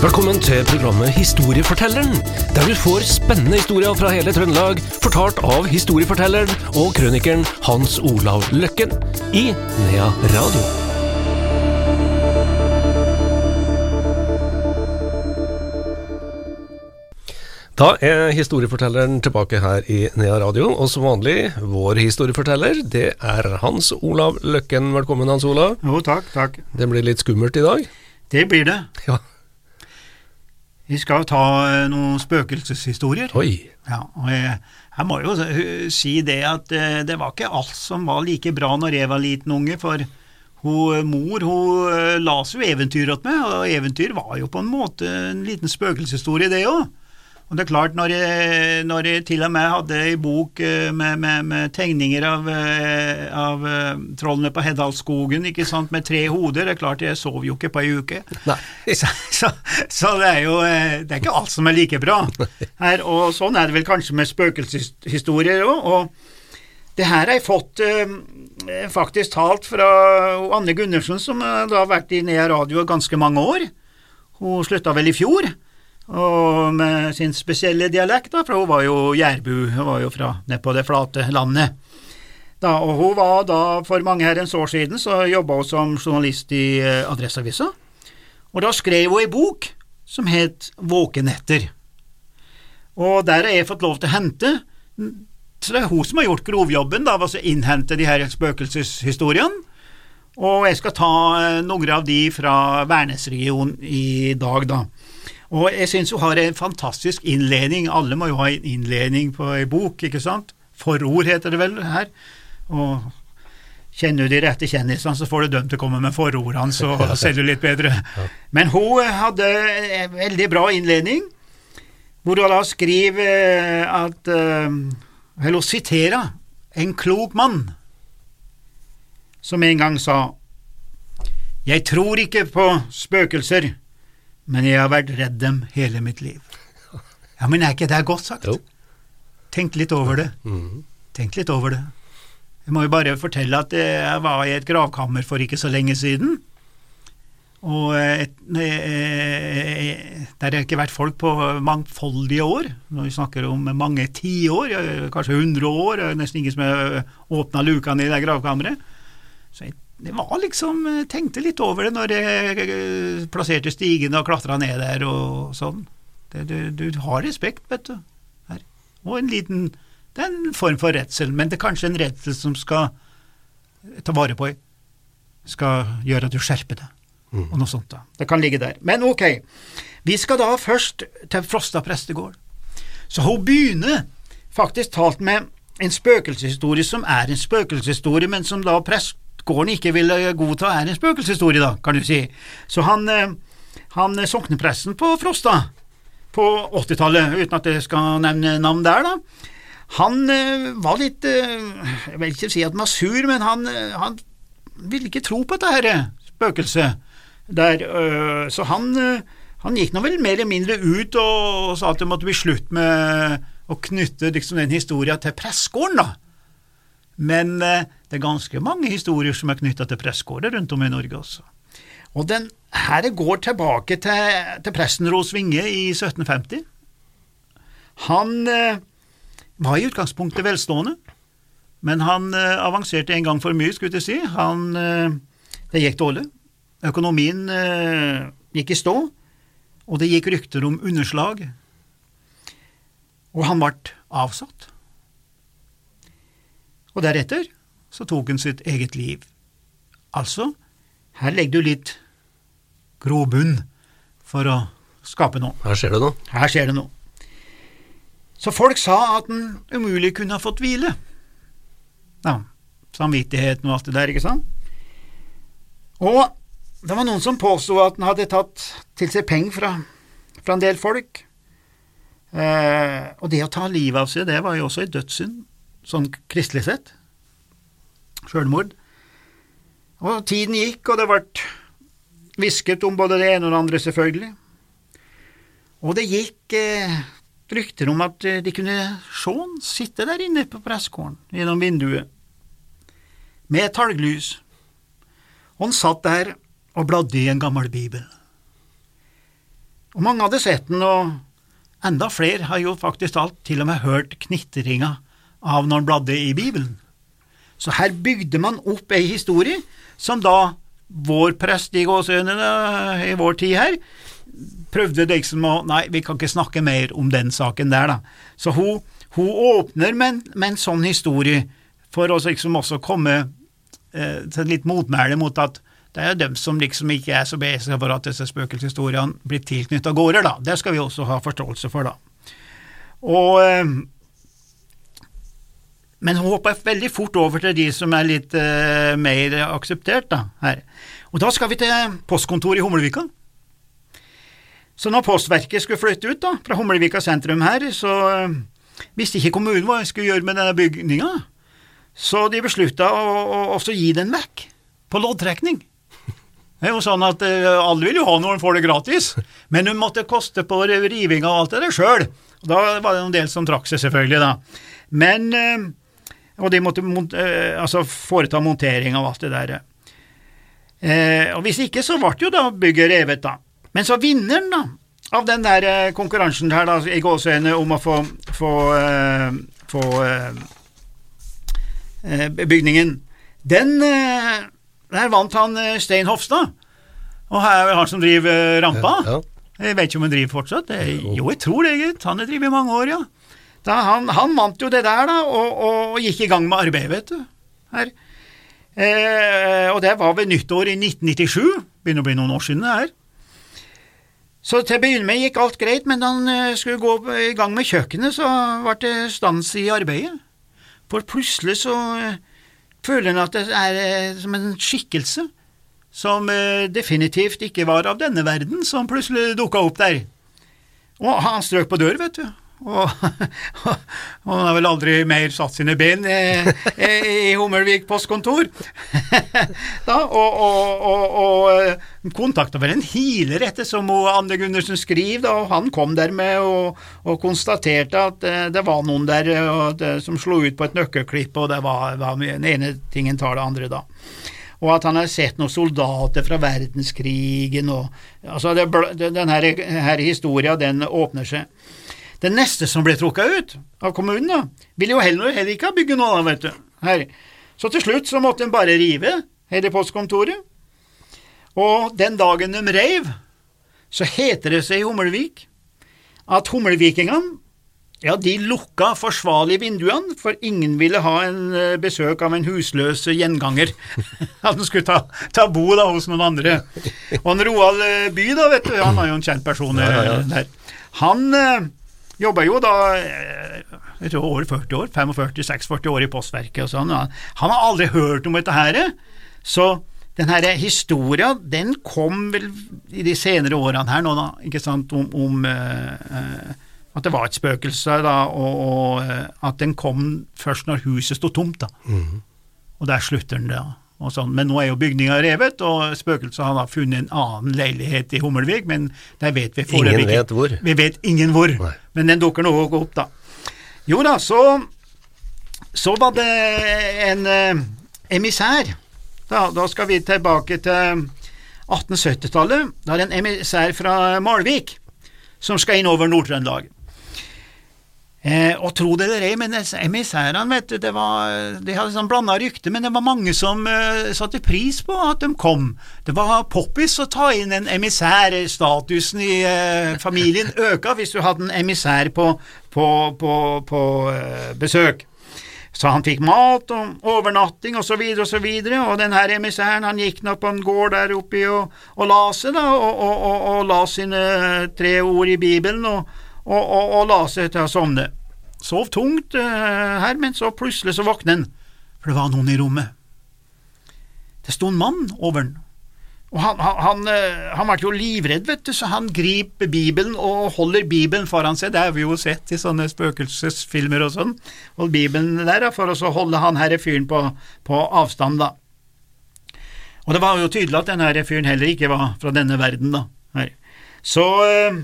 Velkommen til programmet Historiefortelleren, der du får spennende historier fra hele Trøndelag, fortalt av historiefortelleren og krønikeren Hans Olav Løkken i Nea Radio. Da er historiefortelleren tilbake her i Nea Radio, og som vanlig, vår historieforteller, det er Hans Olav Løkken. Velkommen, Hans Olav. Jo, takk, takk. Det blir litt skummelt i dag. Det blir det. Ja. Vi skal jo ta eh, noen spøkelseshistorier. Oi. Ja, og jeg, jeg må jo eh, si det at eh, det var ikke alt som var like bra når jeg var liten unge, for hun, mor hun la seg jo eventyr meg, og eventyr var jo på en måte en liten spøkelseshistorie, det òg. Og det er klart, når jeg, når jeg til og med hadde ei bok eh, med, med, med tegninger av, eh, av eh, trollene på Heddalsskogen, ikke sant, med tre hoder, det er klart jeg sov jo ikke på ei uke. Så, så, så det er jo det er ikke alt som er like bra her, og sånn er det vel kanskje med spøkelseshistorier òg. Og det her har jeg fått eh, faktisk talt fra Anne Gundersen, som da har vært i Nea Radio ganske mange år. Hun slutta vel i fjor, og med sin spesielle dialekt, da, for hun var jo jærbu, hun var jo fra nede på det flate landet. Da, og hun var da, for mange herrens år siden, så jobba hun som journalist i eh, Adresseavisa. Og da skrev hun ei bok som het Våkenetter. Og der har jeg fått lov til å hente Så det er hun som har gjort grovjobben, da, altså innhente de her spøkelseshistoriene. Og jeg skal ta eh, noen av de fra Værnesregionen i dag, da. Og jeg syns hun har en fantastisk innledning. Alle må jo ha en innledning på ei bok, ikke sant? Forord heter det vel her. Og kjenner du de rette kjendisene, så får du dem til å komme med forordene, så selger du litt bedre. Men hun hadde en veldig bra innledning, hvor hun da skriver at eh, Eller hun siterer en klok mann som en gang sa Jeg tror ikke på spøkelser, men jeg har vært redd dem hele mitt liv. Ja, men er ikke det godt sagt? Jo. Tenk litt over det. Mm. Tenk litt over det. Jeg må jo bare fortelle at jeg var i et gravkammer for ikke så lenge siden. Og et, eh, der har ikke vært folk på mangfoldige år. Når vi snakker om mange tiår, kanskje hundre år, nesten ingen som har åpna lukene i det gravkammeret. Så jeg det var liksom jeg tenkte litt over det når jeg eh, plasserte stigene og klatra ned der og sånn. Det, du, du har respekt, vet du. Her. Og en liten Det er en form for redsel, men det er kanskje en redsel som skal ta vare på Skal gjøre at du skjerper deg, og noe sånt. da. Det kan ligge der. Men ok, vi skal da først til Frosta prestegård. Så hun begynner faktisk talt med en spøkelseshistorie som er en spøkelseshistorie, men som da prestegården ikke ville godta er en spøkelseshistorie, da, kan du si. Så han, eh, han soknepresten på Frosta på 80-tallet, uten at jeg skal nevne navn der, da, han eh, var litt eh, Jeg vil ikke si at han var sur, men han, han ville ikke tro på dette her spøkelset der, så han, han gikk nå vel mer eller mindre ut og, sa at det måtte bli slutt med å knytte liksom, den historien til pressegården, da. Men øh, det er ganske mange historier som er knytta til pressegårder rundt om i Norge også. Og den her går tilbake til, til presten Ros Vinge i 1750. Han eh, var i utgangspunktet velstående, men han eh, avanserte en gang for mye, skulle jeg si. Han, eh, det gikk dårlig. Økonomien øh, gikk i stå, og det gikk rykter om underslag. Og han ble avsatt. Og deretter så tok hun sitt eget liv. Altså, her legger du litt grobunn for å skape noe. Her skjer det noe. Her skjer det noe. Så folk sa at den umulig kunne ha fått hvile. Ja, samvittigheten og alt det der, ikke sant? Og det var noen som påsto at den hadde tatt til seg penger fra, fra en del folk. Eh, og det å ta livet av seg, det var jo også en dødssynd, sånn kristelig sett. Sjølmord. Og tiden gikk, og det ble hvisket om både det ene og det andre, selvfølgelig. Og det gikk eh, rykter om at eh, de kunne se han sitte der inne på pressegården gjennom vinduet, med talglys. Og han satt der og bladde i en gammel bibel. Og mange hadde sett den, og enda flere har jo faktisk alt til og med hørt knitringa av når han bladde i Bibelen. Så her bygde man opp ei historie som da vår prest i gåseøynene i vår tid her prøvde liksom å Nei, vi kan ikke snakke mer om den saken der, da. Så hun, hun åpner med, med, en sånn historie for å liksom også komme eh, til litt motmæle mot at det er dem som liksom ikke er så begeistra for at disse spøkelseshistoriene blir tilknytta gårder, da. Det skal vi også ha forståelse for, da. Og eh, men hopper veldig fort over til de som er litt uh, mer akseptert da, her. Og da skal vi til postkontoret i Humlevika. Så når Postverket skulle flytte ut da, fra Humlevika sentrum her, så uh, visste ikke kommunen hva de skulle gjøre med denne bygninga. Så de beslutta å, å, også gi den vekk, på loddtrekning. Det er jo sånn at uh, Alle vil jo ha noe, de får det gratis, men hun måtte koste på riving og alt det der sjøl. Da var det en del som trakk seg, selvfølgelig. da. Men uh, Og de måtte uh, altså foreta montering av alt det der. og Hvis ikke, så ble jo da bygget revet, da. Men så vinneren da, av den der konkurransen her da, i gåseøynene om å få, få, få bygningen, den der vant han eh, Stein Hofstad, og her er han som driver eh, rampa. Ja, ja. Jeg vet ikke om han driver fortsatt. jo, jeg tror det, gitt. Han har drevet i mange år, ja. Han, han, vant jo det der, da, og, og, gikk i gang med arbeidet, vet du. Her. Eh, og det var ved nyttår i 1997. Begynner å bli noen år siden, det her. Så til å begynne med gikk alt greit, men da han eh, skulle gå i gang med kjøkkenet, så ble det stans i arbeidet. For plutselig så føler han at det er eh, som en skikkelse som eh, definitivt ikke var av denne verden, som plutselig dukka opp der. Og han strøk på dør, vet du. Og, og han har vel aldri mer satt sine ben i, i Hummelvik postkontor. da, og og, og, og eh, kontakta vel en healer etter som Anne Gundersen skriver, da, og han kom der med og, og konstaterte at det, det var noen der det, som slo ut på et nøkkelklipp, og det var, var den ene tingen tar det andre, da og at han har sett noen soldater fra verdenskrigen og altså det, Denne her historia, den åpner seg. Den neste som ble trukket ut av kommunen, da, ville jo heller, heller ikke bygge noe vet du. Her. Så til slutt så måtte en bare rive hele postkontoret. Og den dagen de reiv, så heter det seg i Hummelvik at hummelvikingene ja, de lukka forsvarlig vinduene, for ingen ville ha en eh, besøk av en husløs gjenganger. At han skulle ta, ta bo da hos noen andre. Og en Roald eh, By, da, vet du, han er jo en kjent person ja, ja, ja. der. Han eh, Jobba jo da eh, jeg tror over 40 år, 45-46 år i Postverket og sånn. Han har aldri hørt om dette her, så den her historia den kom vel i de senere årene her nå, da, ikke sant, om, om uh, at det var et spøkelse, da, og, og at den kom først når huset sto tomt, da. Mm. Og der slutter den, da sånn. Men nå er jo bygninga revet, og spøkelset har da funnet en annen leilighet i Hummelvik, men der vet vi foreløpig ikke. Ingen vet hvor. Vi vet ingen hvor, Nei. men den dukker nå opp, da. Jo da, så, så var det en eh, emissær. Da, da, skal vi tilbake til 1870-tallet. Da er det en emissær fra Malvik som skal inn over Nord-Trøndelag. Eh, og tro det ei, men emissærene, vet du, det var, de hadde sånn blanda rykte, men det var mange som eh, satte pris på at de kom. Det var poppis å ta inn en emissær. Statusen i eh, familien øka hvis du hadde en emissær på, på, på, på eh, besøk. Så han fikk mat og overnatting og så videre og så videre, og den her emissæren han gikk nå på en gård der oppe og, og la seg, da, og, og, og, og la sine tre ord i Bibelen. og og, og, og la seg til å sovne. Sov tungt uh, her, men så plutselig så våkner han, for det var noen i rommet. Det sto en mann over han, og han, han, han, ble jo livredd, vet du, så han griper Bibelen og holder Bibelen foran seg, det har vi jo sett i sånne spøkelsesfilmer og sånn, holder Bibelen der for å så holde han herre fyren på, på avstand, da. Og det var jo tydelig at denne fyren heller ikke var fra denne verden, da. Her. Så uh,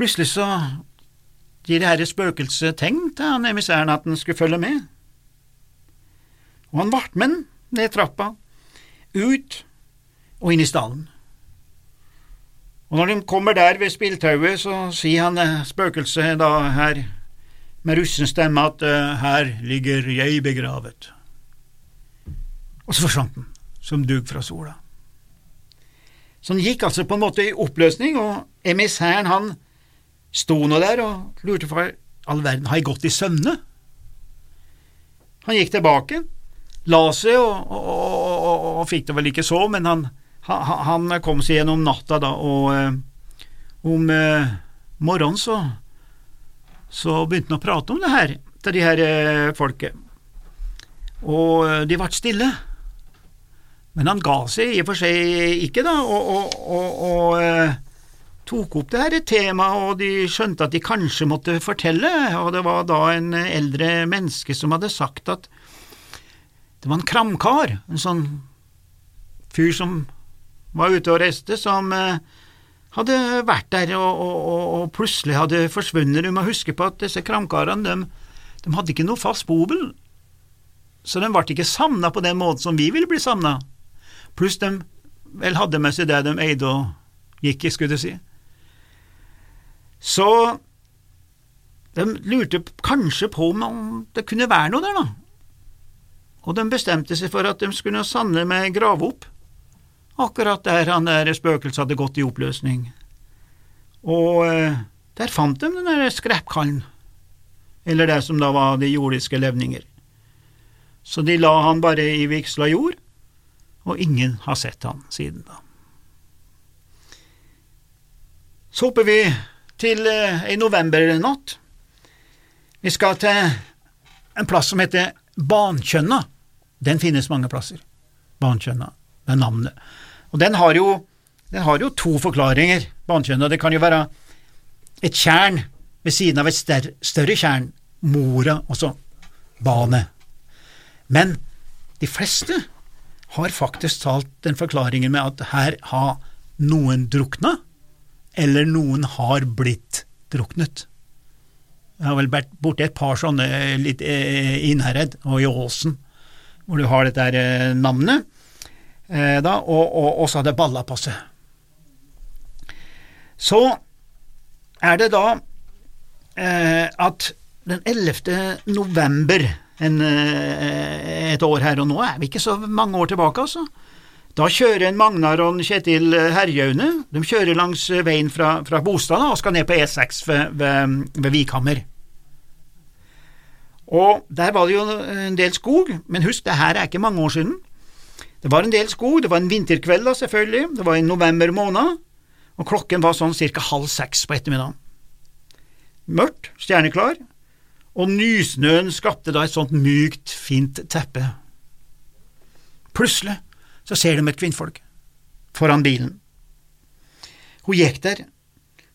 Plutselig så gir det herre spøkelset tegn til han emissæren at han skulle følge med. Og han vart med den ned trappa, ut og inn i stallen. Og når de kommer der ved spilltauet, så sier han eh, spøkelset da her med russen stemme at uh, her ligger jeg begravet. Og så forsvant den, som dugg fra sola. Så han gikk altså på en måte i oppløsning, og emissæren han sto nå der og lurte for all verden, har jeg gått i søvne? Han gikk tilbake, la seg og, og, og, og, fikk det vel ikke så, men han, han, han kom seg gjennom natta da, og eh, om eh, morgenen så så begynte han å prate om det her til de her eh, folket, og eh, de ble stille. Men han ga seg i og for seg ikke, da, og, og, og, og eh, tok opp det her temaet, og de skjønte at de kanskje måtte fortelle, og det var da en eldre menneske som hadde sagt at det var en kramkar, en sånn fyr som var ute og reiste, som eh, hadde vært der og, og, og, plutselig hadde forsvunnet. Du må huske på at disse kramkarene de, de hadde ikke noe fast bobel, så de ble ikke savna på den måten som vi ville bli savna. Pluss de vel hadde med seg det de eide og gikk i, skulle du si. Så de lurte kanskje på om det kunne være noe der, da, og de bestemte seg for at de skulle sanne med grave opp akkurat der han der spøkelset hadde gått i oppløsning. Og eh, der fant de den der skreppkallen, eller det som da var de jordiske levninger. Så de la han bare i vigsla jord, og ingen har sett han siden da. Så hopper vi til eh, ei novembernatt. Vi skal til en plass som heter Bankjønna. Den finnes mange plasser. Bankjønna, det er navnet. Og den har jo, den har jo to forklaringer, Bankjønna. Det kan jo være et tjern ved siden av et større, større tjern, mora, og så bane. Men de fleste har faktisk talt den forklaringen med at her har noen drukna, eller noen har blitt druknet. Jeg har vel vært borti et par sånne litt eh, i Innherred og i Åsen, hvor du har dette her navnet eh, da, og, og, og, så hadde balla på seg. Så er det da eh, at den 11. november en, eh, et år her, og nå er vi ikke så mange år tilbake, altså. Da kjører en Magnar og en Kjetil Herjaune de kjører langs veien fra, fra Bostad og skal ned på E6 ved, ved, ved Vikhammer. Og Der var det jo en del skog, men husk, det her er ikke mange år siden. Det var en del skog, det var en vinterkveld da, selvfølgelig, det var i november måned, og klokken var sånn cirka halv seks på ettermiddagen. Mørkt, stjerneklar, og nysnøen skapte da et sånt mykt, fint teppe. Plutselig så ser de et kvinnfolk foran bilen. Hun gikk der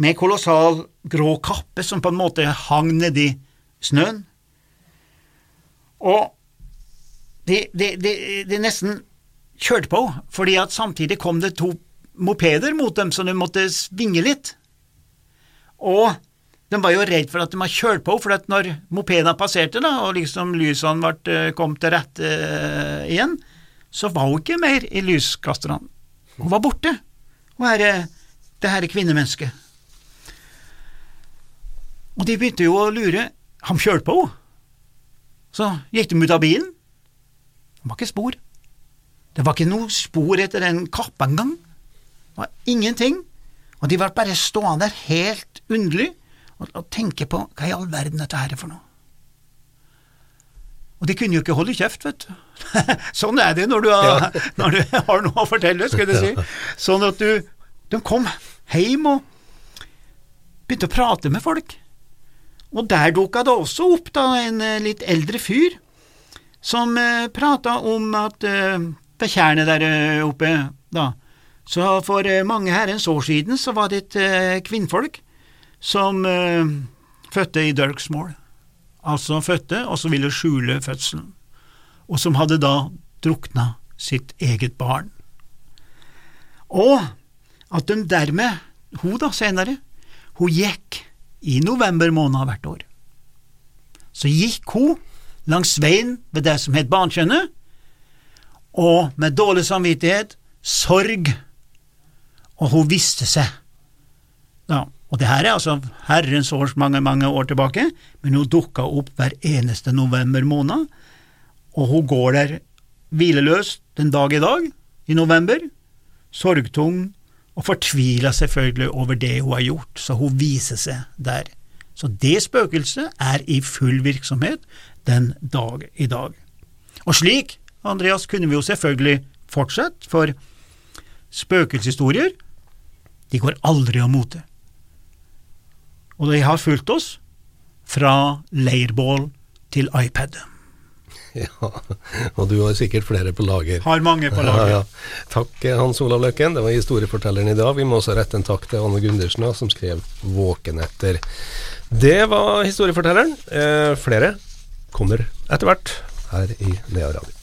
med kolossal grå kappe som på en måte hang nedi snøen, og de, de, de, de nesten kjørte på, fordi at samtidig kom det to mopeder mot dem, så de måtte svinge litt. Og de var jo redd for at de hadde kjørt på, for at når mopedene passerte, da, og liksom lysene eh, kom til rette uh, igjen, så var hun ikke mer i lyskasterne. Hun var borte. Hun er det her kvinnemennesket. Og de begynte jo å lure. Han kjørte på henne. Så gikk de ut av bilen. Det var ikke spor. Det var ikke noe spor etter den kappa engang. Det var ingenting, og de var bare stående der helt underlig og, og tenke på hva i all verden dette her er for noe. Og de kunne jo ikke holde kjeft, vet du. sånn er det når du, har, ja. når du, har, noe å fortelle, skulle jeg si. Sånn at du De kom hjem og begynte å prate med folk. Og der dukka det også opp da en eh, litt eldre fyr som eh, prata om at eh, ved tjernet der eh, oppe, da. Så for eh, mange herrens år siden så var det et eh, kvinnfolk som eh, fødte i Dirksmore, altså fødte og som ville skjule fødselen, og som hadde da drukna sitt eget barn. Og at de dermed, hun da senere, hun gikk i november måned hvert år. Så gikk hun langs veien ved det som het Bankjønnet, og med dårlig samvittighet, sorg, og hun visste seg Ja, og det her er altså herrens års mange, mange år tilbake, men hun dukka opp hver eneste november måned, og hun går der hvileløst den dag i dag, i november, sorgtung og fortviler selvfølgelig over det hun har gjort, så hun viser seg der. Så det spøkelset er i full virksomhet den dag i dag. Og slik, Andreas, kunne vi jo selvfølgelig fortsette, for spøkelseshistorier, de går aldri av mote. Og de har fulgt oss fra leirbål til iPad. Ja, og du har sikkert flere på lager. Har mange på lager. Ja, ja. Takk Hans Olav Løkken, det var historiefortelleren i dag. Vi må også rette en takk til Anne Gundersen, som skrev 'Våkenetter'. Det var historiefortelleren. Eh, flere kommer etter hvert her i Nea Radio.